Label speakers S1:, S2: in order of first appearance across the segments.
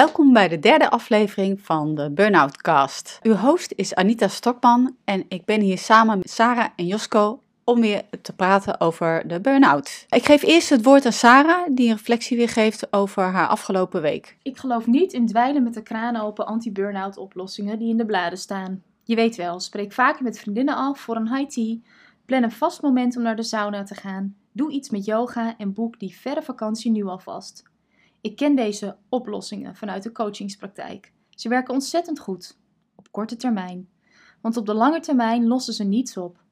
S1: Welkom bij de derde aflevering van de Burnout Cast. Uw host is Anita Stokman en ik ben hier samen met Sarah en Josko om weer te praten over de burn-out. Ik geef eerst het woord aan Sarah, die een reflectie weer geeft over haar afgelopen week.
S2: Ik geloof niet in dweilen met de kraan open anti-burn-out oplossingen die in de bladen staan. Je weet wel, spreek vaker met vriendinnen af voor een high tea, plan een vast moment om naar de sauna te gaan, doe iets met yoga en boek die verre vakantie nu alvast. Ik ken deze oplossingen vanuit de coachingspraktijk. Ze werken ontzettend goed, op korte termijn. Want op de lange termijn lossen ze niets op.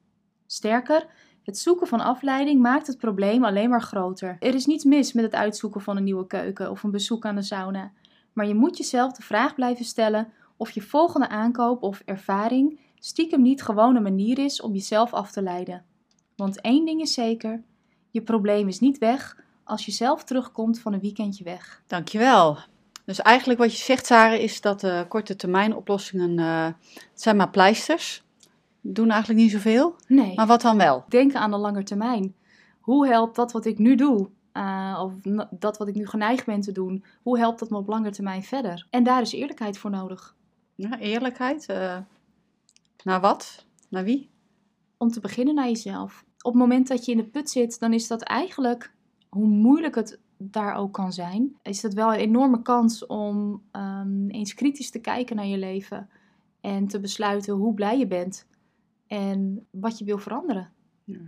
S2: Sterker, het zoeken van afleiding maakt het probleem alleen maar groter. Er is niets mis met het uitzoeken van een nieuwe keuken of een bezoek aan de sauna. Maar je moet jezelf de vraag blijven stellen of je volgende aankoop of ervaring stiekem niet gewoon een manier is om jezelf af te leiden. Want één ding is zeker: je probleem is niet weg als je zelf terugkomt van een weekendje weg.
S1: Dankjewel. Dus eigenlijk wat je zegt, Sarah, is dat de korte termijn oplossingen, uh, het zijn maar pleisters. Doen eigenlijk niet zoveel.
S2: Nee.
S1: Maar wat dan wel?
S2: Denken aan de lange termijn. Hoe helpt dat wat ik nu doe? Uh, of dat wat ik nu geneigd ben te doen, hoe helpt dat me op lange termijn verder? En daar is eerlijkheid voor nodig.
S1: Ja, eerlijkheid? Naar wat? Naar wie?
S2: Om te beginnen naar jezelf. Op het moment dat je in de put zit, dan is dat eigenlijk hoe moeilijk het daar ook kan zijn, is dat wel een enorme kans om um, eens kritisch te kijken naar je leven en te besluiten hoe blij je bent en wat je wil veranderen.
S1: Ja.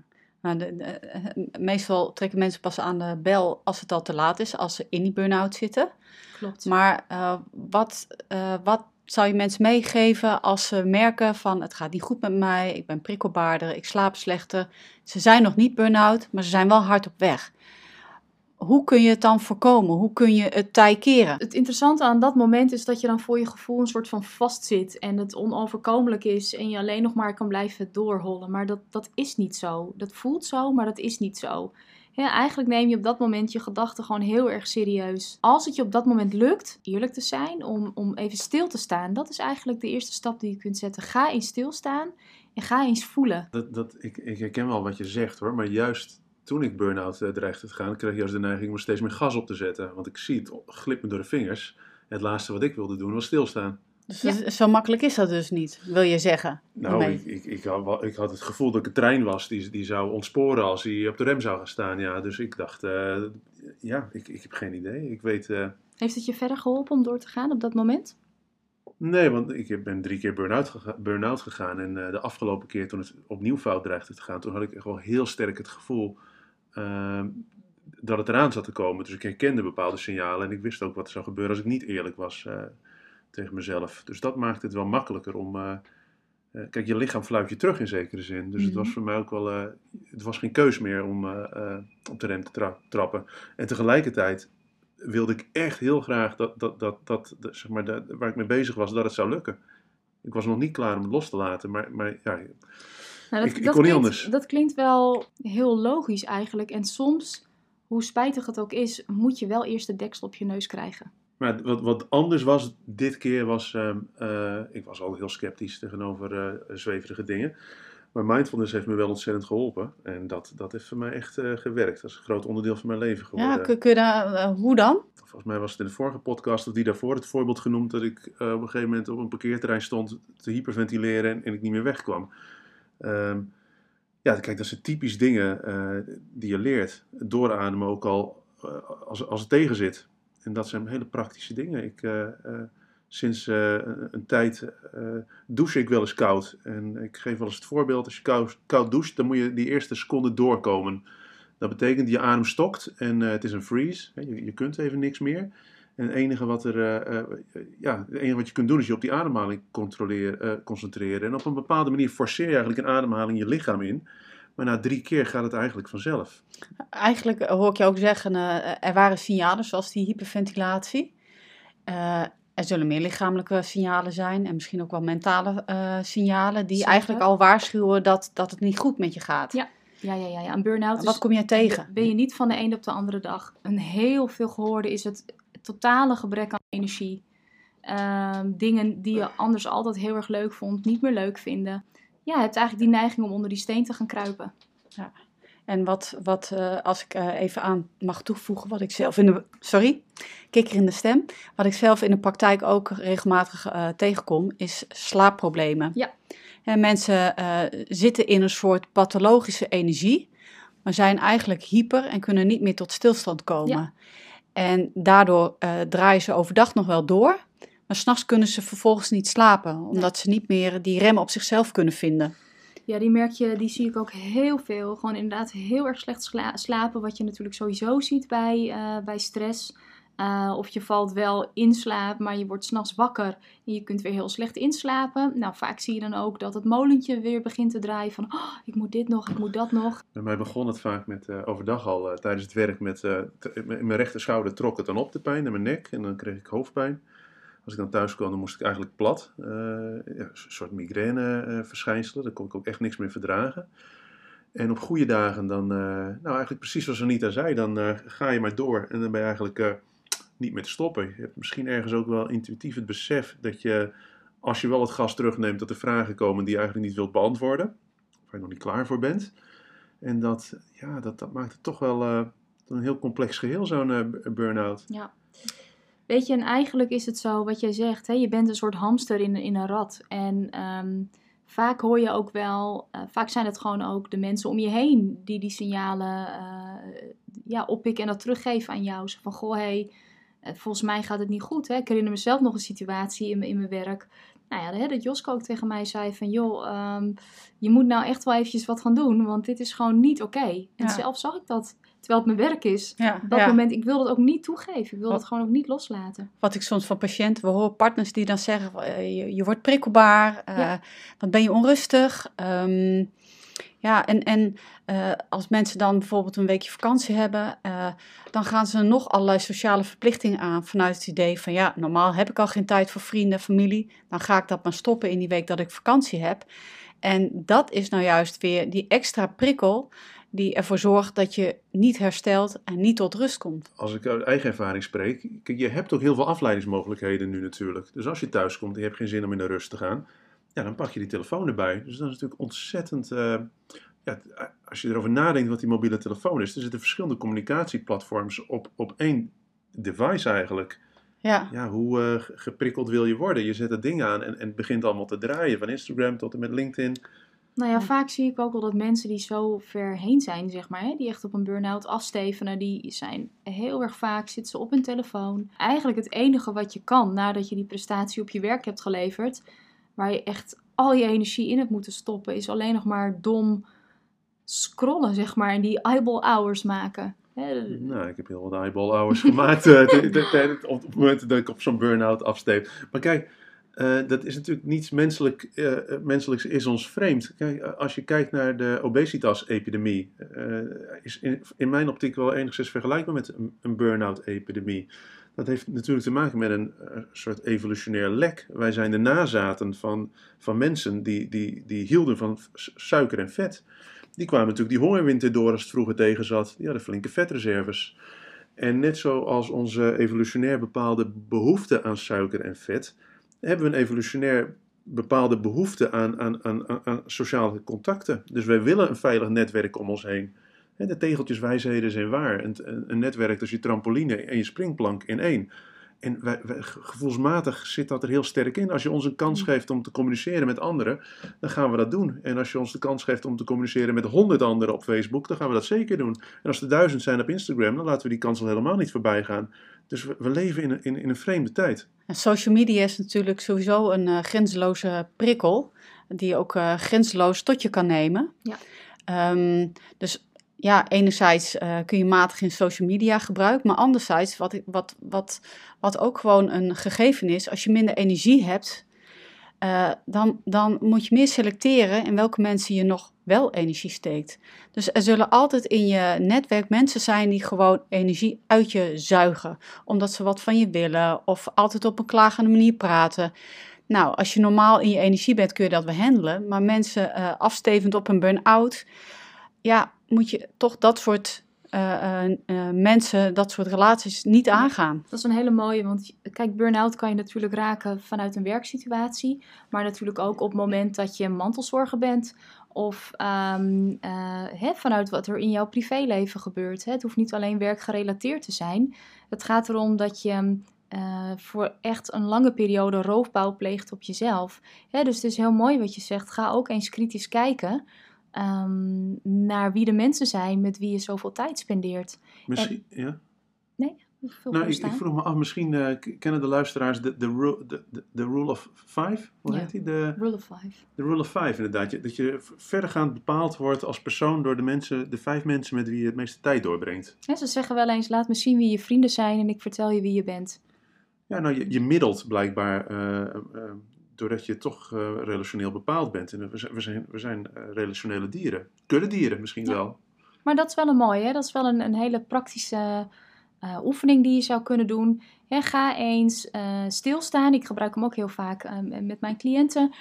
S1: Nou, de, de, meestal trekken mensen pas aan de bel als het al te laat is, als ze in die burn-out zitten.
S2: Klopt.
S1: Maar uh, wat, uh, wat zou je mensen meegeven als ze merken van het gaat niet goed met mij, ik ben prikkelbaarder, ik slaap slechter. Ze zijn nog niet burn-out, maar ze zijn wel hard op weg hoe kun je het dan voorkomen? Hoe kun je het tij keren?
S2: Het interessante aan dat moment is dat je dan voor je gevoel een soort van vastzit en het onoverkomelijk is en je alleen nog maar kan blijven doorhollen. Maar dat, dat is niet zo. Dat voelt zo, maar dat is niet zo. Ja, eigenlijk neem je op dat moment je gedachten gewoon heel erg serieus. Als het je op dat moment lukt, eerlijk te zijn, om, om even stil te staan, dat is eigenlijk de eerste stap die je kunt zetten. Ga eens stilstaan en ga eens voelen.
S3: Dat, dat, ik, ik herken wel wat je zegt hoor, maar juist toen ik burn-out uh, dreigde te gaan, kreeg ik juist de neiging om er steeds meer gas op te zetten. Want ik zie het glip me door de vingers. Het laatste wat ik wilde doen was stilstaan.
S1: Dus ja. zo makkelijk is dat dus niet, wil je zeggen?
S3: Nou, ik, ik, ik, had, ik, had, het gevoel dat ik een trein was die, die zou ontsporen als hij op de rem zou gaan staan. Ja, dus ik dacht, uh, ja, ik, ik heb geen idee. Ik weet, uh...
S2: Heeft het je verder geholpen om door te gaan op dat moment?
S3: Nee, want ik ben drie keer burn-out gega burn gegaan. En uh, de afgelopen keer toen het opnieuw fout dreigde te gaan, toen had ik echt wel heel sterk het gevoel uh, dat het eraan zat te komen. Dus ik herkende bepaalde signalen en ik wist ook wat er zou gebeuren als ik niet eerlijk was uh, tegen mezelf. Dus dat maakte het wel makkelijker om. Uh, kijk, je lichaam fluit je terug in zekere zin. Dus mm -hmm. het was voor mij ook wel. het was geen keus meer om op de rem te tra trappen. En tegelijkertijd wilde ik echt heel graag dat, dat, dat, dat, dat zeg maar, dat, waar ik mee bezig was, dat het zou lukken. Ik was nog niet klaar om het los te laten, maar, maar ja,
S2: nou, dat, ik, ik dat kon niet anders. Dat klinkt wel heel logisch eigenlijk. En soms, hoe spijtig het ook is, moet je wel eerst de deksel op je neus krijgen.
S3: Maar wat, wat anders was dit keer was, uh, uh, ik was al heel sceptisch tegenover uh, zweverige dingen. Maar mindfulness heeft me wel ontzettend geholpen. En dat, dat heeft voor mij echt gewerkt. Dat is een groot onderdeel van mijn leven geworden.
S1: Ja, kun, kun je daar, hoe dan?
S3: Volgens mij was het in de vorige podcast of die daarvoor het voorbeeld genoemd dat ik op een gegeven moment op een parkeerterrein stond te hyperventileren en, en ik niet meer wegkwam. Um, ja, kijk, dat zijn typisch dingen uh, die je leert. Doorademen ook al uh, als, als het tegen zit. En dat zijn hele praktische dingen. Ik, uh, sinds een tijd douche ik wel eens koud. En ik geef wel eens het voorbeeld, als je koud, koud doucht, dan moet je die eerste seconde doorkomen. Dat betekent je adem stokt en het is een freeze. Je, je kunt even niks meer. En het enige wat, er, uh, uh, ja, het enige wat je kunt doen is je op die ademhaling uh, concentreren. En op een bepaalde manier forceer je eigenlijk een ademhaling je lichaam in. Maar na drie keer gaat het eigenlijk vanzelf.
S1: Eigenlijk hoor ik je ook zeggen, er waren signalen zoals die hyperventilatie. er zullen meer lichamelijke signalen zijn en misschien ook wel mentale signalen die Zeker. eigenlijk al waarschuwen dat, dat het niet goed met je gaat.
S2: Ja. Ja, ja, ja, ja. Een burn-out
S1: Wat kom je tegen?
S2: Ben je niet van de een op de andere dag. Een heel veel gehoorde is het totale gebrek aan energie. Um, dingen die je anders altijd heel erg leuk vond, niet meer leuk vinden. Ja, je hebt eigenlijk die neiging om onder die steen te gaan kruipen.
S1: Ja. En wat, wat eh, als ik eh, even aan mag toevoegen, wat ik zelf in de. Sorry, kikker in de stem. Wat ik zelf in de praktijk ook regelmatig eh, tegenkom, is slaapproblemen.
S2: Ja.
S1: En mensen zitten in een soort pathologische energie, maar zijn eigenlijk hyper en kunnen niet meer tot stilstand komen.
S2: Ja.
S1: En daardoor eh, draaien ze overdag nog wel door, maar s'nachts kunnen ze vervolgens niet slapen, omdat ze niet meer die rem op zichzelf kunnen vinden.
S2: Ja, die merk je, die zie ik ook heel veel. Gewoon inderdaad heel erg slecht sla- slapen, wat je natuurlijk sowieso ziet bij, eh, bij stress. Eh, of je valt wel in slaap, maar je wordt s'nachts wakker en je kunt weer heel slecht inslapen. Nou, vaak zie je dan ook dat het molentje weer begint te draaien van, oh, ik moet dit nog, ik moet dat nog.
S3: Bij mij begon het vaak met eh, overdag al eh, tijdens het werk met in mijn rechter schouder trok het dan op de pijn en mijn nek en dan kreeg ik hoofdpijn. Als ik dan thuis kwam, dan moest ik eigenlijk plat. Een soort migraine verschijnselen, daar kon ik ook echt niks meer verdragen. En op goede dagen dan, nou eigenlijk precies zoals Anita zei, dan ga je maar door en dan ben je eigenlijk niet meer te stoppen. Je hebt misschien ergens ook wel intuïtief het besef dat je, als je wel het gas terugneemt, dat er vragen komen die je eigenlijk niet wilt beantwoorden. Waar je nog niet klaar voor bent. En dat, ja, dat, dat maakt het toch wel eh, een heel complex geheel, zo'n eh, burn-out.
S2: Ja. Weet je, en eigenlijk is het zo wat jij zegt, hè? je bent een soort hamster in, in een rad. En ehm, vaak hoor je ook wel, eh, vaak zijn het gewoon ook de mensen om je heen die die signalen ja, oppikken en dat teruggeven aan jou. Zo van, goh, hey, volgens mij gaat het niet goed. Hè? Ik herinner mezelf nog een situatie in, mijn- in mijn werk. Nou ja, hè, dat Josko ook tegen mij zei van, joh, ehm, je moet nou echt wel eventjes wat gaan doen, want dit is gewoon niet oké. En
S1: Ja.
S2: zelf zag ik dat, terwijl het mijn werk is.
S1: Ja,
S2: Op dat
S1: ja.
S2: moment, ik wil dat ook niet toegeven. Ik wil
S1: Wat-
S2: dat gewoon ook niet loslaten.
S1: Wat ik soms van patiënten, we horen partners die dan zeggen, eh, je, je wordt prikkelbaar, eh, wat ben je onrustig. Ehm, ja, en, en eh, als mensen dan bijvoorbeeld een weekje vakantie hebben, eh, dan gaan ze nog allerlei sociale verplichtingen aan vanuit het idee van ja, normaal heb ik al geen tijd voor vrienden, familie, dan ga ik dat maar stoppen in die week dat ik vakantie heb. En dat is nou juist weer die extra prikkel die ervoor zorgt dat je niet herstelt en niet tot rust komt.
S3: Als ik uit eigen ervaring spreek, je hebt ook heel veel afleidingsmogelijkheden nu natuurlijk. Dus als je thuis komt en je hebt geen zin om in de rust te gaan, ja, dan pak je die telefoon erbij. Dus dat is natuurlijk ontzettend. eh, ja, t- als je erover nadenkt wat die mobiele telefoon is, er zitten verschillende communicatieplatforms op, op één device eigenlijk.
S1: Ja,
S3: Ja, hoe eh, ge- geprikkeld wil je worden? Je zet dat ding aan en, en het begint allemaal te draaien, van Instagram tot en met LinkedIn.
S2: Nou ja,
S1: Ja.
S2: vaak zie ik ook wel dat mensen die zo ver heen zijn, zeg maar, hè, die echt op een burn-out afstevenen, die zijn heel erg vaak, zitten ze op hun telefoon. Eigenlijk het enige wat je kan, nadat je die prestatie op je werk hebt geleverd, waar je echt al je energie in hebt moeten stoppen, is alleen nog maar dom scrollen, zeg maar, en die eyeball hours maken.
S3: Nou, ik heb heel wat eyeball hours gemaakt eh, op het moment dat ik op zo'n burn-out afsteef. Maar kijk, eh, dat is natuurlijk niets menselijk, eh, menselijks is ons vreemd. Kijk, als je kijkt naar de obesitas-epidemie, is in, in mijn optiek wel enigszins vergelijkbaar met een, een burn-out-epidemie. Dat heeft natuurlijk te maken met een eh, soort evolutionair lek. Wij zijn de nazaten van, van mensen die, die, die hielden van suiker en vet. Die kwamen natuurlijk die hongerwinter door als het vroeger tegen zat. Die hadden flinke vetreserves. En net zoals onze evolutionair bepaalde behoefte aan suiker en vet, hebben we een evolutionair bepaalde behoefte aan, aan, aan- aan sociale contacten. Dus wij willen een veilig netwerk om ons heen. En de tegeltjeswijsheden zijn waar. Een, een, netwerk als je trampoline en je springplank in één. En wij, wij- ge- gevoelsmatig zit dat er heel sterk in. Als je ons een kans geeft om te communiceren met anderen, dan gaan we dat doen. En als je ons de kans geeft om te communiceren met honderd anderen op Facebook, dan gaan we dat zeker doen. En als er duizend zijn op Instagram, dan laten we die kans al helemaal niet voorbij gaan. Dus we, we leven in een, in, in een vreemde tijd.
S1: En social media is natuurlijk sowieso een eh, grenzeloze prikkel, die je ook eh, grenzeloos tot je kan nemen.
S2: Ja.
S1: Ehm, dus ja, enerzijds eh, kun je matig in social media gebruiken, maar anderzijds, wat, wat, wat, wat ook gewoon een gegeven is, als je minder energie hebt, eh, dan, dan moet je meer selecteren in welke mensen je nog wel energie steekt. Dus er zullen altijd in je netwerk mensen zijn die gewoon energie uit je zuigen omdat ze wat van je willen of altijd op een klagende manier praten. Nou, als je normaal in je energie bent, kun je dat wel handelen. Maar mensen eh, afstevend op een burn-out, ja, moet je toch dat soort eh, eh, eh, mensen dat soort relaties niet aangaan.
S2: Dat is een hele mooie, want kijk, burn-out kan je natuurlijk raken vanuit een werksituatie, maar natuurlijk ook op het moment dat je mantelzorger bent of ehm, eh, vanuit wat er in jouw privéleven gebeurt. Het hoeft niet alleen werkgerelateerd te zijn. Het gaat erom dat je voor echt een lange periode roofbouw pleegt op jezelf. Dus het is heel mooi wat je zegt. Ga ook eens kritisch kijken ehm, naar wie de mensen zijn met wie je zoveel tijd spendeert.
S3: Misschien, ja.
S2: Vul
S3: Nou, ik, vroeg me af, misschien eh, kennen de luisteraars de, de, ru- de, de, Rule of Five? Hoe
S2: Ja.
S3: heet die? De,
S2: Rule of five.
S3: de Rule of Five, inderdaad. Je- Dat je verdergaand bepaald wordt als persoon door de, mensen, de vijf mensen met wie je het meeste tijd doorbrengt.
S2: Ze zeggen wel eens, laat me zien wie je vrienden zijn en ik vertel je wie je bent.
S3: Ja, nou, je, je middelt blijkbaar eh, eh, doordat je toch eh, relationeel bepaald bent. En we zijn, we zijn, eh, relationele dieren. Kuddedieren misschien
S2: Ja.
S3: wel.
S2: Maar dat is wel een mooie, dat is wel een, een hele praktische eh, oefening die je zou kunnen doen. Ga eens stilstaan, ik gebruik hem ook heel vaak eh, met mijn cliënten.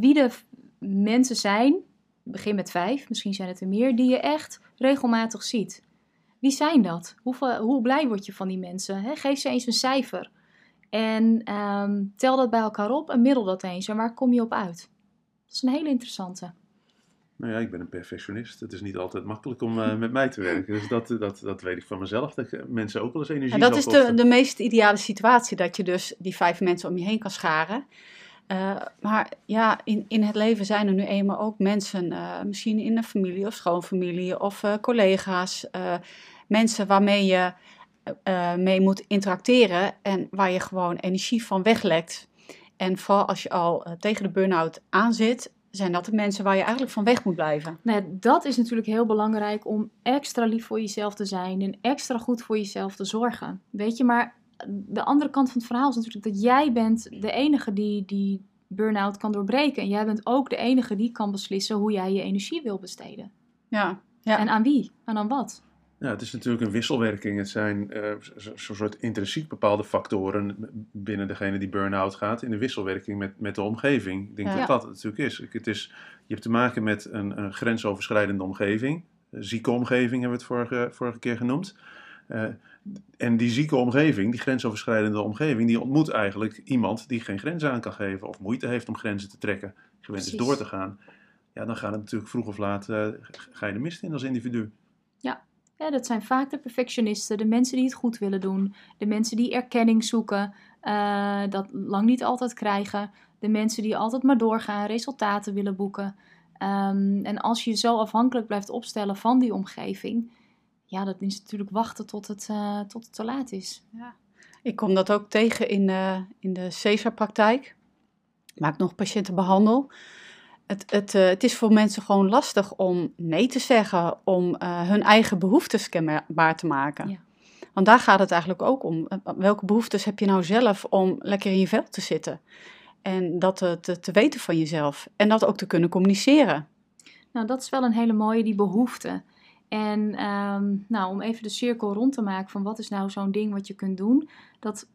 S2: Wie de mensen zijn, begin met vijf, misschien zijn het er meer, die je echt regelmatig ziet. Wie zijn dat? Hoeveel, hoe blij word je van die mensen? Hè? Geef ze eens een cijfer. En ehm, tel dat bij elkaar op en middel dat eens. En waar kom je op uit? Dat is een hele interessante.
S3: Nou ja, ik ben een perfectionist. Het is niet altijd makkelijk om eh, met mij te werken. Dus dat, dat, dat weet ik van mezelf. Dat ik mensen ook wel eens energie
S1: En dat is de, de meest ideale situatie, dat je dus die vijf mensen om je heen kan scharen. Eh, maar ja, in, in het leven zijn er nu eenmaal ook mensen, eh, misschien in een familie of schoonfamilie of eh, collega's, eh, mensen waarmee je eh, mee moet interacteren en waar je gewoon energie van weglekt. En vooral als je al eh, tegen de burn-out aan zit, zijn dat de mensen waar je eigenlijk van weg moet blijven.
S2: Nou, ja, dat is natuurlijk heel belangrijk om extra lief voor jezelf te zijn en extra goed voor jezelf te zorgen. Weet je, maar de andere kant van het verhaal is natuurlijk dat jij bent de enige die die burn-out kan doorbreken. En jij bent ook de enige die kan beslissen hoe jij je energie wil besteden.
S1: Ja, ja.
S2: En aan wie? En aan wat?
S3: Ja, het is natuurlijk een wisselwerking. Het zijn eh, zo- zo'n soort intrinsiek bepaalde factoren binnen degene die burn-out gaat. In de wisselwerking met, met de omgeving. Ik denk
S1: Ja.
S3: dat dat het natuurlijk is. Ik- Het is. Je hebt te maken met een, een grensoverschrijdende omgeving. Een zieke omgeving hebben we het vorige, vorige keer genoemd. Eh, en die zieke omgeving, die grensoverschrijdende omgeving, die ontmoet eigenlijk iemand die geen grenzen aan kan geven. Of moeite heeft om grenzen te trekken. Gewend is door te gaan. Ja, dan gaat het natuurlijk vroeg of laat, eh, ga je de mist in als individu.
S2: Ja, dat zijn vaak de perfectionisten, de mensen die het goed willen doen, de mensen die erkenning zoeken, eh, dat lang niet altijd krijgen, de mensen die altijd maar doorgaan, resultaten willen boeken. Ehm, en als je zo afhankelijk blijft opstellen van die omgeving, ja, dat is natuurlijk wachten tot het, eh, tot het te laat is.
S1: Ik kom dat ook tegen in, eh, in de CESAR-praktijk, waar nog patiënten behandel. Het, het, eh, het is voor mensen gewoon lastig om nee te zeggen, om eh, hun eigen behoeftes kenbaar te maken.
S2: Ja.
S1: Want daar gaat het eigenlijk ook om. Eh, Welke behoeftes heb je nou zelf om lekker in je vel te zitten? En dat te, te, te weten van jezelf. En dat ook te kunnen communiceren.
S2: Nou, dat is wel een hele mooie, die behoefte. En ehm, nou, om even de cirkel rond te maken van wat is nou zo'n ding wat je kunt doen. Dat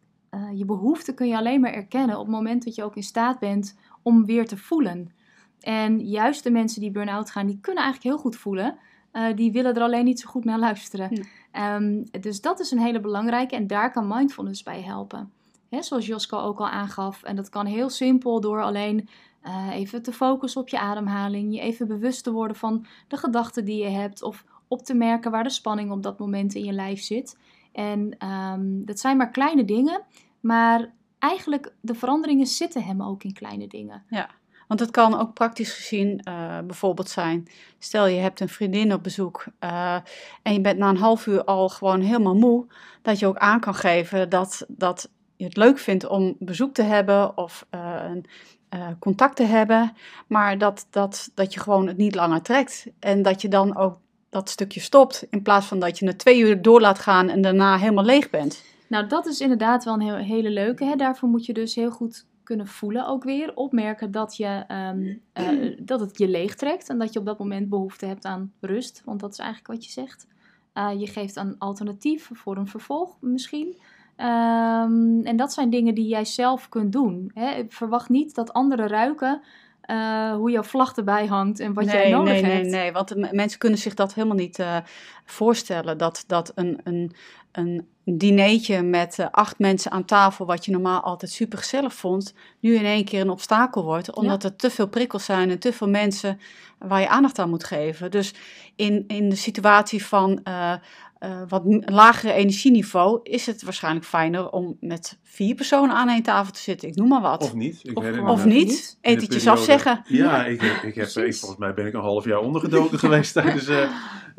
S2: je behoefte kun je alleen maar erkennen op het moment dat je ook in staat bent om weer te voelen. En juist de mensen die burn-out gaan, die kunnen eigenlijk heel goed voelen. Eh, die willen er alleen niet zo goed naar luisteren.
S1: Ja.
S2: Ehm, dus dat is een hele belangrijke en daar kan mindfulness bij helpen. Hè, zoals Josko ook al aangaf. En dat kan heel simpel door alleen eh, even te focussen op je ademhaling. Je even bewust te worden van de gedachten die je hebt. Of op te merken waar de spanning op dat moment in je lijf zit. En ehm, dat zijn maar kleine dingen. Maar eigenlijk de veranderingen zitten hem ook in kleine dingen.
S1: Want het kan ook praktisch gezien eh, bijvoorbeeld zijn, stel je hebt een vriendin op bezoek eh, en je bent na een half uur al gewoon helemaal moe, dat je ook aan kan geven dat, dat je het leuk vindt om bezoek te hebben of eh, een, contact te hebben, maar dat, dat, dat je gewoon het niet langer trekt en dat je dan ook dat stukje stopt in plaats van dat je het twee uur door laat gaan en daarna helemaal leeg bent.
S2: Nou, dat is inderdaad wel een hele leuke. Hè? Daarvoor moet je dus heel goed kunnen voelen ook weer. Opmerken dat, je, ehm, eh, dat het je leegtrekt en dat je op dat moment behoefte hebt aan rust. Want dat is eigenlijk wat je zegt. Eh, je geeft een alternatief voor een vervolg misschien. Ehm, en dat zijn dingen die jij zelf kunt doen. Hè? Verwacht niet dat anderen ruiken eh, hoe jouw vlag erbij hangt en wat
S1: nee,
S2: jij nodig
S1: nee,
S2: hebt.
S1: Nee, nee, want de m- mensen kunnen zich dat helemaal niet voorstellen. Dat, dat een, een, een dineetje met eh, acht mensen aan tafel, wat je normaal altijd super gezellig vond, nu in één keer een obstakel wordt. Omdat er te veel prikkels zijn en te veel mensen waar je aandacht aan moet geven. Dus in, in de situatie van eh, eh, wat lagere energieniveau is het waarschijnlijk fijner om met vier personen aan één tafel te zitten. Ik noem maar wat.
S3: Of niet. Ik
S2: Of niet.
S1: niet. Etentjes afzeggen.
S3: Ja, ik, heb- ik heb, ik, volgens mij ben ik een half jaar ondergedoken geweest tijdens eh,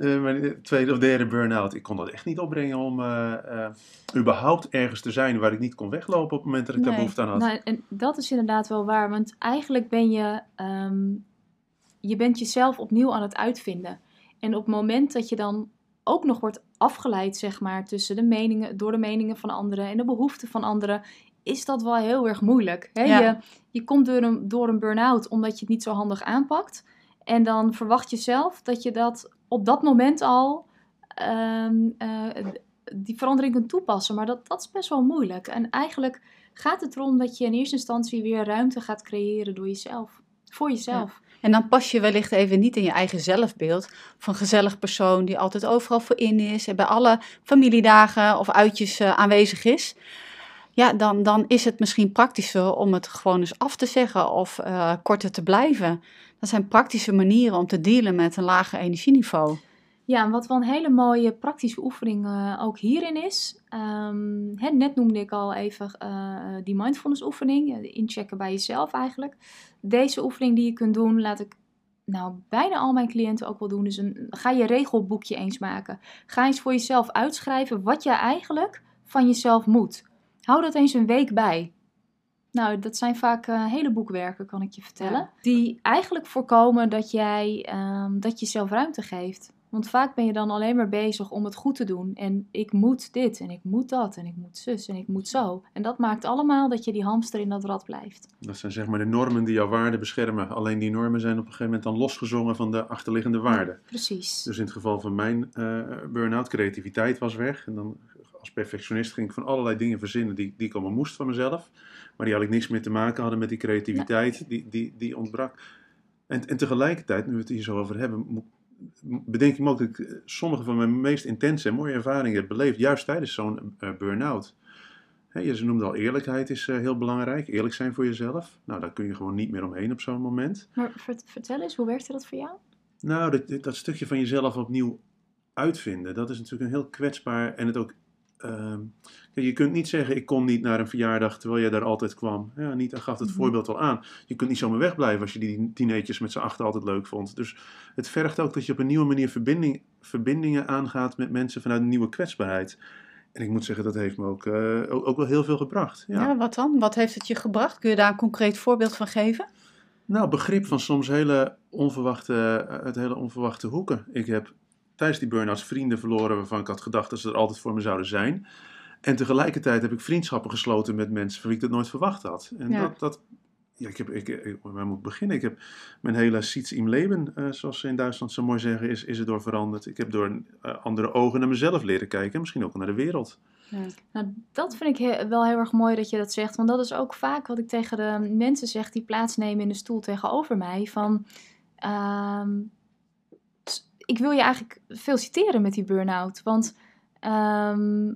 S3: eh, mijn tweede of derde burn-out. Ik kon dat echt niet opbrengen om eh, eh, überhaupt ergens te zijn waar ik niet kon weglopen op het moment dat ik daar
S1: Nee.
S3: behoefte aan had.
S2: Nou, en dat is inderdaad wel waar, want eigenlijk ben je, ehm, je bent jezelf opnieuw aan het uitvinden. En op het moment dat je dan ook nog wordt afgeleid, zeg maar, tussen de meningen, door de meningen van anderen en de behoeften van anderen, is dat wel heel erg moeilijk. Hè?
S1: Ja.
S2: Je, je komt door een, door een burn-out omdat je het niet zo handig aanpakt. En dan verwacht je zelf dat je dat op dat moment al ehm, eh, die verandering kunt toepassen. Maar dat, dat is best wel moeilijk. En eigenlijk gaat het erom dat je in eerste instantie weer ruimte gaat creëren door jezelf. Voor jezelf.
S1: En dan pas je wellicht even niet in je eigen zelfbeeld van gezellig persoon die altijd overal voor in is en bij alle familiedagen of uitjes eh, aanwezig is. Ja, dan, dan is het misschien praktischer om het gewoon eens af te zeggen of eh, korter te blijven. Dat zijn praktische manieren om te dealen met een lager energieniveau.
S2: Ja, en wat wel een hele mooie praktische oefening eh, ook hierin is. ehm, hè, net noemde ik al even eh, die mindfulness oefening. eh, inchecken bij jezelf eigenlijk. Deze oefening die je kunt doen, laat ik nou bijna al mijn cliënten ook wel doen. Dus een, ga je regelboekje eens maken. Ga eens voor jezelf uitschrijven wat je eigenlijk van jezelf moet. Hou dat eens een week bij. Nou, dat zijn vaak eh, hele boekwerken, kan ik je vertellen.
S1: Ja.
S2: Die eigenlijk voorkomen dat jij ehm, dat je zelf ruimte geeft. Want vaak ben je dan alleen maar bezig om het goed te doen. En ik moet dit en ik moet dat en ik moet zus en ik moet zo. En dat maakt allemaal dat je die hamster in dat rad blijft.
S3: Dat zijn zeg maar de normen die jouw waarden beschermen. Alleen die normen zijn op een gegeven moment dan losgezongen van de achterliggende waarden.
S2: Precies.
S3: Dus in het geval van mijn eh burn-out, creativiteit was weg. En dan als perfectionist ging ik van allerlei dingen verzinnen die, die ik allemaal moest van mezelf. Maar die eigenlijk niks meer te maken hadden met die creativiteit, die, die, die ontbrak. En, en tegelijkertijd, nu we het hier zo over hebben, bedenk ik me ook dat ik eh, sommige van mijn meest intense en mooie ervaringen heb beleefd, juist tijdens zo'n eh, burn-out. Je ze noemde al eerlijkheid is eh, heel belangrijk, eerlijk zijn voor jezelf. Nou, daar kun je gewoon niet meer omheen op zo'n moment.
S2: Maar vert- vertel eens, hoe werkte dat voor jou?
S3: Nou, dat, dat stukje van jezelf opnieuw uitvinden, dat is natuurlijk een heel kwetsbaar en het ook. Ehm, je kunt niet zeggen: ik kom niet naar een verjaardag terwijl jij daar altijd kwam. Ja, niet, gaf het
S2: Mhm.
S3: voorbeeld al aan. Je kunt niet zomaar wegblijven als je die dineetjes met z'n achter altijd leuk vond. Dus het vergt ook dat je op een nieuwe manier verbinding, verbindingen aangaat met mensen vanuit een nieuwe kwetsbaarheid. En ik moet zeggen, dat heeft me ook, eh, ook, ook wel heel veel gebracht.
S1: Ja.
S3: Ja.
S1: wat dan? Wat heeft het je gebracht? Kun je daar een concreet voorbeeld van geven?
S3: Nou, begrip van soms hele onverwachte, uit hele onverwachte hoeken. Ik heb tijdens die burn-outs vrienden verloren waarvan ik had gedacht dat ze er altijd voor me zouden zijn. En tegelijkertijd heb ik vriendschappen gesloten met mensen van wie ik dat nooit verwacht had. En
S1: Ja.
S3: dat, dat ja, ik heb, ik, ik, waar moet ik beginnen? Ik heb mijn hele Siets im Leben, eh, zoals ze in Duitsland zo mooi zeggen, is, is er door veranderd. Ik heb door eh, andere ogen naar mezelf leren kijken en misschien ook naar de wereld.
S2: Nou, dat vind ik he- wel heel erg mooi dat je dat zegt. Want dat is ook vaak wat ik tegen de mensen zeg die plaatsnemen in de stoel tegenover mij. Van, ehm, ik wil je eigenlijk feliciteren met die burn-out. Want ehm,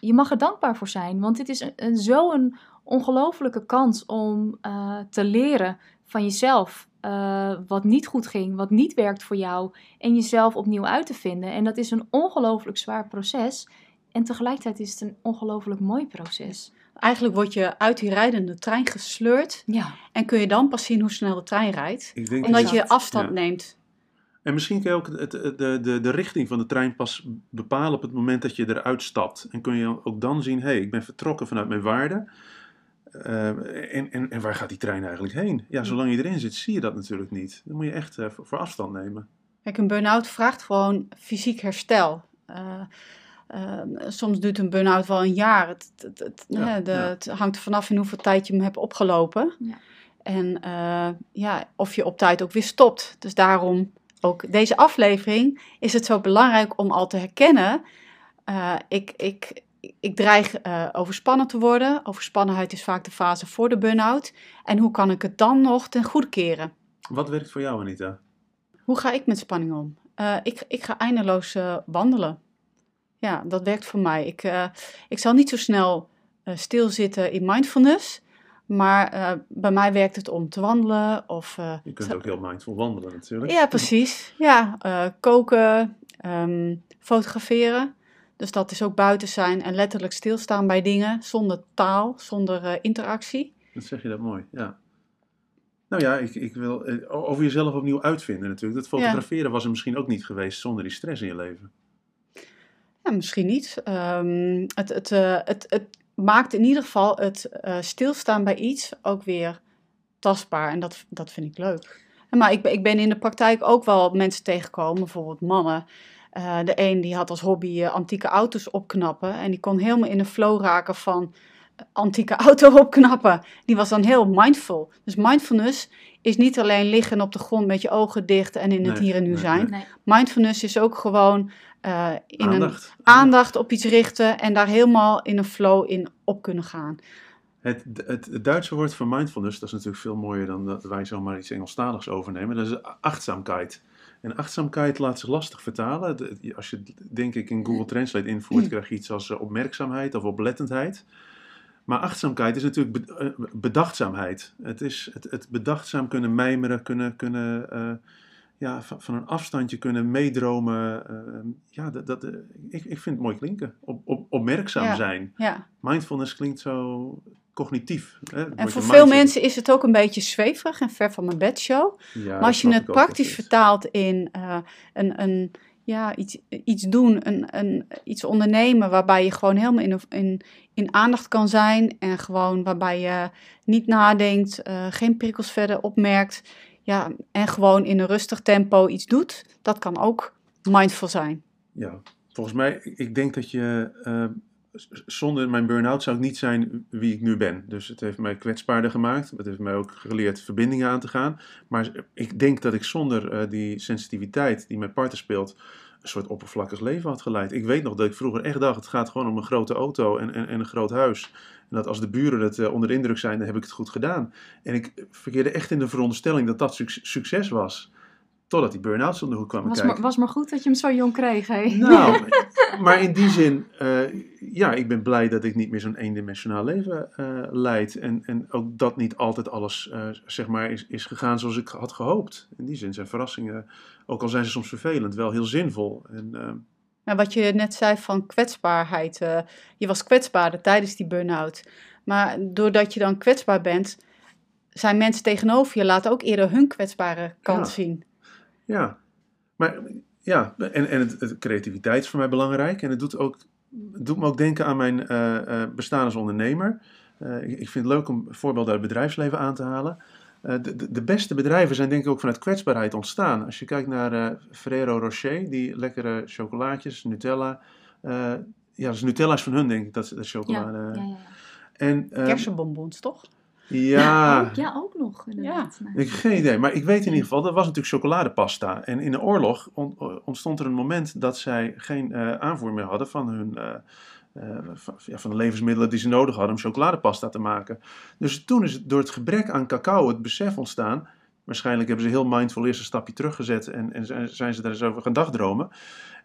S2: je mag er dankbaar voor zijn. Want dit is een, een, zo'n ongelofelijke kans om eh, te leren van jezelf. eh, wat niet goed ging, wat niet werkt voor jou. En jezelf opnieuw uit te vinden. En dat is een ongelooflijk zwaar proces. En tegelijkertijd is het een ongelooflijk mooi proces.
S1: Eigenlijk word je uit die rijdende trein gesleurd
S2: Ja.
S1: en kun je dan pas zien hoe snel de trein rijdt. Omdat
S2: Exact.
S1: je afstand
S3: Ja.
S1: neemt.
S3: En misschien kun je ook het, de, de, de richting van de trein pas bepalen op het moment dat je eruit stapt. En kun je ook dan zien, hé, hey, ik ben vertrokken vanuit mijn waarden. Eh, en, en, en waar gaat die trein eigenlijk heen? Ja, zolang je erin zit, zie je dat natuurlijk niet. Dan moet je echt eh, voor, afstand nemen.
S1: Kijk, een burn-out vraagt gewoon fysiek herstel. Eh, soms duurt een burn-out wel een jaar. Het, het, het,
S3: Ja,
S1: hè, de,
S3: ja.
S1: het hangt er vanaf in hoeveel tijd je hem hebt opgelopen.
S2: Ja.
S1: En eh, ja, of je op tijd ook weer stopt. Dus daarom ook deze aflevering is het zo belangrijk om al te herkennen. eh, ik, ik, ik dreig uh, overspannen te worden. Overspannenheid is vaak de fase voor de burn-out. En hoe kan ik het dan nog ten goede keren?
S3: Wat werkt voor jou, Anita?
S1: Hoe ga ik met spanning om? Uh, ik, ik ga eindeloos wandelen. Ja, dat werkt voor mij. Ik, ik zal niet zo snel stilzitten in mindfulness. Maar bij mij werkt het om te wandelen. Of,
S3: Je kunt ook heel mindful wandelen natuurlijk.
S1: Ja, precies. Ja, koken, um, fotograferen. Dus dat is ook buiten zijn en letterlijk stilstaan bij dingen zonder taal, zonder interactie.
S3: Dat zeg je dat mooi, ja. Nou ja, ik, ik wil over jezelf opnieuw uitvinden natuurlijk. Dat fotograferen was er misschien ook niet geweest zonder die stress in je leven.
S1: Ja, misschien niet. Um, het, het, het, het maakt in ieder geval het stilstaan bij iets ook weer tastbaar. En dat, dat vind ik leuk. Maar ik, ik ben in de praktijk ook wel mensen tegengekomen, bijvoorbeeld mannen uh, de een die had als hobby uh, antieke auto's opknappen. En die kon helemaal in de flow raken van eh, antieke auto opknappen. Die was dan heel mindful. Dus mindfulness is niet alleen liggen op de grond met je ogen dicht en in het hier en nu zijn. Nee. Mindfulness is ook gewoon uh, in aandacht. een aandacht op iets richten en daar helemaal in een flow in op kunnen gaan.
S3: Het, het, het, Duitse woord voor mindfulness, dat is natuurlijk veel mooier dan dat wij zomaar iets Engelstaligs overnemen. Dat is achtzaamheid. En achtzaamheid laat zich lastig vertalen. Als je, denk ik, in Google Translate invoert, krijg je iets als eh, opmerkzaamheid of oplettendheid. Maar achtzaamheid is natuurlijk eh, bedachtzaamheid. Het is het, het bedachtzaam kunnen mijmeren, kunnen, kunnen uh, ja, van, van, een afstandje kunnen meedromen. Uh, ja, dat, dat, ik, ik vind het mooi klinken. Op, op, opmerkzaam zijn.
S1: Ja.
S3: Mindfulness klinkt zo cognitief. Hè?
S1: En voor veel mensen is het ook een beetje zweverig en ver van mijn bedshow. Ja, maar als je het praktisch vertaalt in uh, een, een, ja, iets, iets doen, een, een, iets ondernemen waarbij je gewoon helemaal in, in, in aandacht kan zijn en gewoon waarbij je niet nadenkt, uh, geen prikkels verder opmerkt ja, en gewoon in een rustig tempo iets doet, dat kan ook mindful zijn.
S3: Ja, volgens mij, ik denk dat je uh, zonder mijn burn-out zou ik niet zijn wie ik nu ben. Dus het heeft mij kwetsbaarder gemaakt. Het heeft mij ook geleerd verbindingen aan te gaan. Maar ik denk dat ik zonder uh, die sensitiviteit die mijn partner speelt, een soort oppervlakkig leven had geleid. Ik weet nog dat ik vroeger echt dacht, het gaat gewoon om een grote auto en, en, en een groot huis. En dat als de buren het uh, onder de indruk zijn, dan heb ik het goed gedaan. En ik verkeerde echt in de veronderstelling dat dat succes was. Totdat die burn-outs om de hoek kwamen
S2: was
S3: kijken.
S2: Maar, was maar goed dat je hem zo jong kreeg, hè?
S3: Nou, maar in die zin, uh, ja, ik ben blij dat ik niet meer zo'n eendimensionaal leven uh, leid. En, en ook dat niet altijd alles, uh, zeg maar, is, is gegaan zoals ik had gehoopt. In die zin zijn verrassingen, ook al zijn ze soms vervelend, wel heel zinvol. En,
S1: nou, wat je net zei van kwetsbaarheid. je was kwetsbaarder tijdens die burn-out. Maar doordat je dan kwetsbaar bent, zijn mensen tegenover je laten ook eerder hun kwetsbare kant
S3: ja.
S1: zien.
S3: Ja, maar ja, en, en het, het, creativiteit is voor mij belangrijk. En het doet, ook, het doet me ook denken aan mijn uh, uh, bestaan als ondernemer. Uh, ik, ik, vind het leuk om voorbeelden uit het bedrijfsleven aan te halen. De, de, de, beste bedrijven zijn denk ik ook vanuit kwetsbaarheid ontstaan. Als je kijkt naar Ferrero Rocher, die lekkere chocolaatjes, Nutella. ja, dus Nutella is van hun denk ik, dat, dat chocolade.
S2: Ja, ja, ja.
S3: En,
S1: Kersenbonbons, toch?
S3: Ja.
S2: ook, ja, ook nog. Inderdaad.
S3: Ja. Ik heb geen idee. Maar ik weet in ieder geval, dat was natuurlijk chocoladepasta. En in de oorlog ontstond er een moment dat zij geen uh, aanvoer meer hadden van hun. Uh, uh, van, ja, van de levensmiddelen die ze nodig hadden om chocoladepasta te maken. Dus toen is het door het gebrek aan cacao het besef ontstaan. Waarschijnlijk hebben ze heel mindful eerst een stapje teruggezet en, en zijn ze daar eens over gaan dagdromen.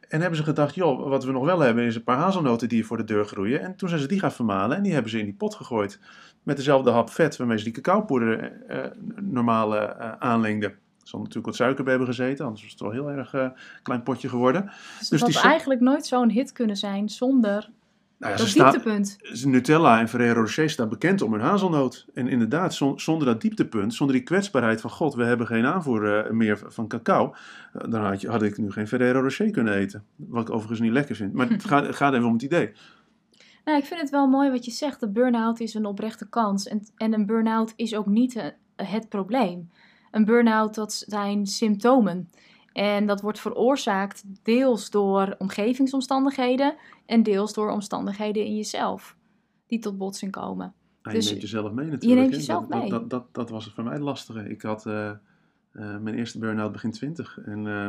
S3: En hebben ze gedacht, joh, wat we nog wel hebben is een paar hazelnoten die voor de deur groeien. En toen zijn ze die gaan vermalen en die hebben ze in die pot gegooid. Met dezelfde hap vet waarmee ze die cacaopoeder uh, normaal uh, aanlengden. Er zal natuurlijk wat suiker bij hebben gezeten, anders was het wel heel erg uh, klein potje geworden.
S2: Dus, dus het had eigenlijk nooit zo'n hit kunnen zijn zonder nou ja, dat dieptepunt.
S3: Nutella en Ferrero Rocher staan bekend om hun hazelnoot. En inderdaad, zonder dat dieptepunt, zonder die kwetsbaarheid van... God, we hebben geen aanvoer uh, meer van cacao. Uh, dan had, je, had, ik nu geen Ferrero Rocher kunnen eten. Wat ik overigens niet lekker vind. Maar het gaat, gaat even om het idee.
S2: Nou, ik vind het wel mooi wat je zegt. De burn-out is een oprechte kans. En, en een burn-out is ook niet uh, het probleem. Een burn-out, dat zijn symptomen. En dat wordt veroorzaakt deels door omgevingsomstandigheden en deels door omstandigheden in jezelf die tot botsing komen.
S3: Ah, je dus neemt jezelf mee natuurlijk.
S2: Je neemt jezelf
S3: dat,
S2: mee.
S3: Dat, dat, dat, was het voor mij lastige. Ik had uh, uh, mijn eerste burn-out begin twintig. En uh,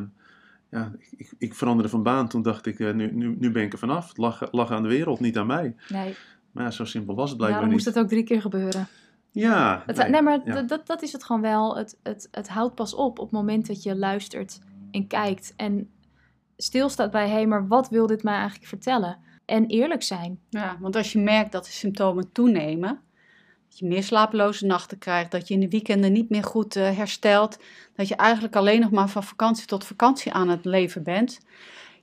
S3: ja, ik, ik, ik veranderde van baan. Toen dacht ik, eh, nu, nu, nu ben ik er vanaf. Het lag, lag aan de wereld, niet aan mij.
S2: Nee,
S3: Maar ja, zo simpel was het blijkbaar
S2: dan moest het ook drie keer gebeuren.
S3: Ja,
S2: Het,
S3: nee,
S2: nee, maar
S3: ja.
S2: dat- dat, dat is het gewoon wel. Het, het, het houdt pas op op het moment dat je luistert en kijkt. En stilstaat bij, hé, hey, maar wat wil dit mij eigenlijk vertellen? En eerlijk zijn.
S1: Ja, want als je merkt dat de symptomen toenemen, dat je meer slapeloze nachten krijgt, dat je in de weekenden niet meer goed eh, herstelt, dat je eigenlijk alleen nog maar van vakantie tot vakantie aan het leven bent,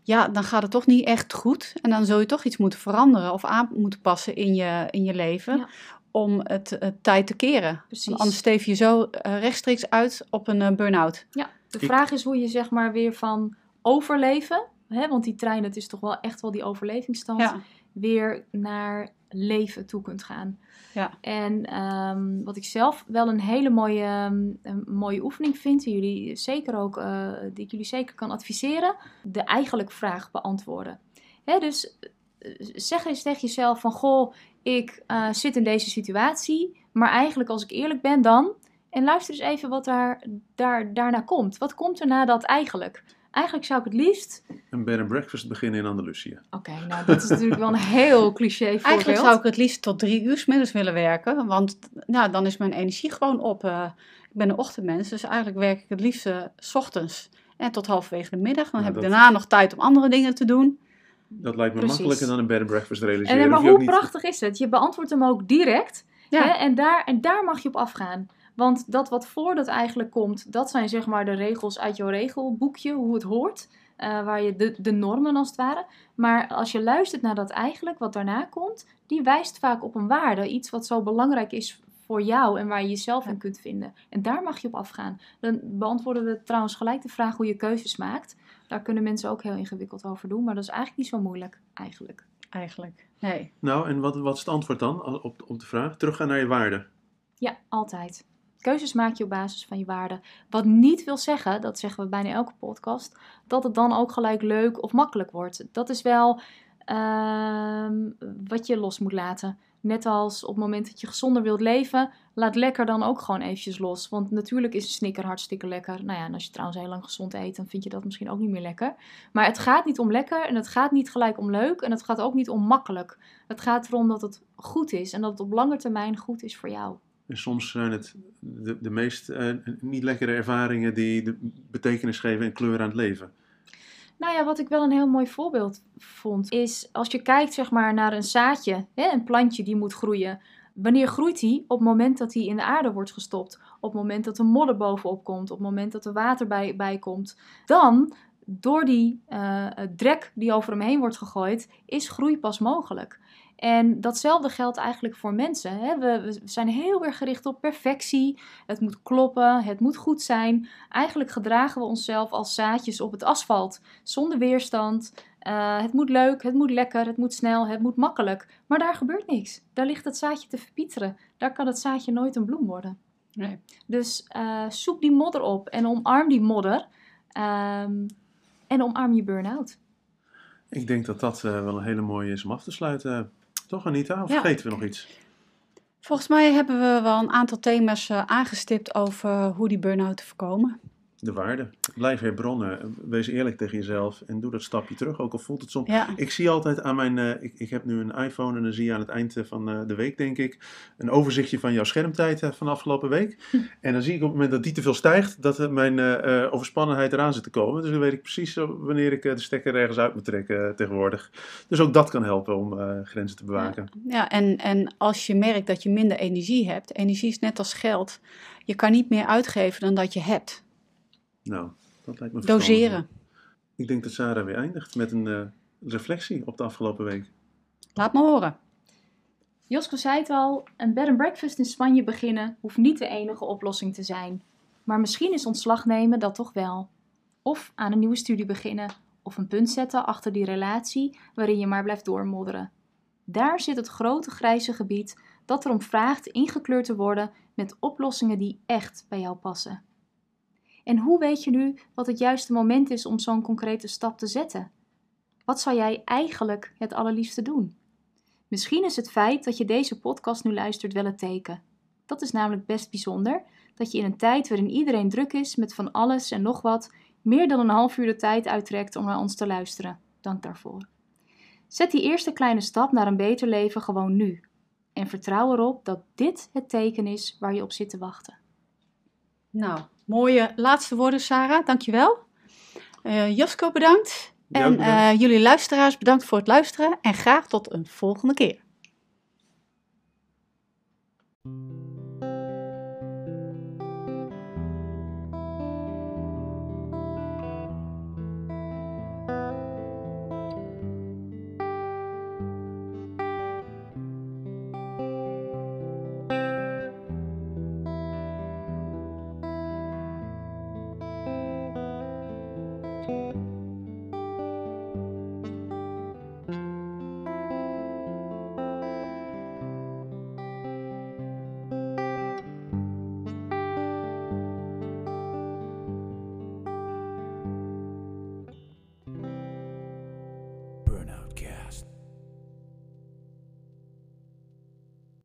S1: ja, dan gaat het toch niet echt goed. En dan zul je toch iets moeten veranderen of aan moeten passen in je, in je leven
S2: Ja.
S1: om het, het tijd te keren.
S2: Precies.
S1: Want anders steef je zo eh, rechtstreeks uit op een eh, burn-out.
S2: Ja, de
S3: Ik-
S2: vraag is hoe je zeg maar weer van overleven, hè, want die trein, het is toch wel echt wel die overlevingsstand,
S1: Ja,
S2: weer naar leven toe kunt gaan.
S1: Ja.
S2: En ehm, wat ik zelf wel een hele mooie, ehm, een mooie oefening vind, die, jullie zeker ook, eh, die ik jullie zeker kan adviseren, de eigenlijk vraag beantwoorden. Hè, dus eh, zeg eens tegen jezelf van, goh, ik eh, zit in deze situatie, maar eigenlijk als ik eerlijk ben dan, en luister eens even wat daar, daar, daarna komt. Wat komt er na dat eigenlijk? Eigenlijk zou ik het liefst...
S3: Een bed and breakfast beginnen in Andalusië.
S2: Oké, nou dat is natuurlijk wel een heel cliché voorbeeld.
S1: Eigenlijk zou ik het liefst tot drie uur 's middags willen werken, want nou, dan is mijn energie gewoon op. eh, ik ben een ochtendmens, dus eigenlijk werk ik het liefst 's ochtends en tot halverwege de middag. Dan heb ik daarna nog tijd om andere dingen te doen.
S3: Dat lijkt me
S2: Precies.
S3: makkelijker dan een bed and breakfast realiseren.
S2: En, maar hoe
S3: niet-
S2: prachtig is het? Je beantwoordt hem ook direct.
S1: Ja.
S2: Hè? En, daar, en daar mag je op afgaan. Want dat wat voor dat eigenlijk komt, dat zijn zeg maar de regels uit jouw regelboekje, hoe het hoort. eh, waar je de, de normen als het ware. Maar als je luistert naar dat eigenlijk, wat daarna komt, die wijst vaak op een waarde. Iets wat zo belangrijk is voor jou en waar je jezelf in kunt vinden. En daar mag je op afgaan. Dan beantwoorden we trouwens gelijk de vraag hoe je keuzes maakt. Daar kunnen mensen ook heel ingewikkeld over doen, maar dat is eigenlijk niet zo moeilijk, eigenlijk.
S1: Eigenlijk. Nee.
S3: Nou, en wat, wat is het antwoord dan op, op de vraag? Teruggaan naar je waarde.
S2: Ja, altijd. Keuzes maak je op basis van je waarden. Wat niet wil zeggen, dat zeggen we bijna elke podcast, dat het dan ook gelijk leuk of makkelijk wordt. Dat is wel ehm, wat je los moet laten. Net als op het moment dat je gezonder wilt leven, laat lekker dan ook gewoon eventjes los. Want natuurlijk is een snicker hartstikke lekker. Nou ja, en als je trouwens heel lang gezond eet, dan vind je dat misschien ook niet meer lekker. Maar het gaat niet om lekker en het gaat niet gelijk om leuk en het gaat ook niet om makkelijk. Het gaat erom dat het goed is en dat het op lange termijn goed is voor jou.
S3: En soms zijn het de, de meest eh, niet lekkere ervaringen die de betekenis geven en kleur aan het leven.
S2: Nou ja, wat ik wel een heel mooi voorbeeld vond, is als je kijkt zeg maar naar een zaadje, hè, een plantje die moet groeien. Wanneer groeit die? Op het moment dat hij in de aarde wordt gestopt. Op het moment dat er modder bovenop komt. Op het moment dat er water bij, komt. Dan, door die eh, drek die over hem heen wordt gegooid, is groei pas mogelijk. En datzelfde geldt eigenlijk voor mensen. Hè? We, we zijn heel erg gericht op perfectie. Het moet kloppen, het moet goed zijn. Eigenlijk gedragen we onszelf als zaadjes op het asfalt, zonder weerstand. Eh, het moet leuk, het moet lekker, het moet snel, het moet makkelijk. Maar daar gebeurt niks. Daar ligt het zaadje te verpieteren. Daar kan het zaadje nooit een bloem worden.
S1: nee.
S2: Dus eh, zoek die modder op en omarm die modder. Ehm, en omarm je burn-out.
S3: Ik denk dat dat eh, wel een hele mooie is om af te sluiten. Toch Anita? Of
S1: Ja.
S3: vergeten we nog iets?
S1: Volgens mij hebben we wel een aantal thema's eh, aangestipt over hoe die burn-out te voorkomen.
S3: De waarde. Blijf herbronnen. Wees eerlijk tegen jezelf en doe dat stapje terug. Ook al voelt het soms
S1: Ja,
S3: Ik zie altijd aan mijn. eh, ik, ik heb nu een iPhone en dan zie je aan het eind eh, van eh, de week, denk ik, een overzichtje van jouw schermtijd eh, van afgelopen week. En dan zie ik op het moment dat die te veel stijgt, dat mijn overspannenheid eraan zit te komen. Dus dan weet ik precies wanneer ik de stekker ergens uit moet trekken tegenwoordig. Dus ook dat kan helpen om grenzen te bewaken.
S1: ja en, en als je merkt dat je minder energie hebt, energie is net als geld. Je kan niet meer uitgeven dan dat je hebt.
S3: Nou, dat lijkt me verstandig.
S1: Doseren.
S3: Ik denk dat Sarah weer eindigt met een eh, reflectie op de afgelopen week.
S1: Laat me horen.
S2: Josko zei het al, een bed and breakfast in Spanje beginnen hoeft niet de enige oplossing te zijn. Maar misschien is ontslag nemen dat toch wel. Of aan een nieuwe studie beginnen, of een punt zetten achter die relatie waarin je maar blijft doormodderen. Daar zit het grote grijze gebied dat erom vraagt ingekleurd te worden met oplossingen die echt bij jou passen. En hoe weet je nu wat het juiste moment is om zo'n concrete stap te zetten? Wat zou jij eigenlijk het allerliefste doen? Misschien is het feit dat je deze podcast nu luistert wel het teken. Dat is namelijk best bijzonder dat je in een tijd waarin iedereen druk is met van alles en nog wat, meer dan een half uur de tijd uittrekt om naar ons te luisteren. Dank daarvoor. Zet die eerste kleine stap naar een beter leven gewoon nu. En vertrouw erop dat dit het teken is waar je op zit te wachten.
S1: Nou, mooie laatste woorden, Sarah. Dankjewel. Uh, Josko, bedankt.
S3: Ja,
S1: en
S3: bedankt.
S1: eh, jullie luisteraars, bedankt voor het luisteren. En graag tot een volgende keer.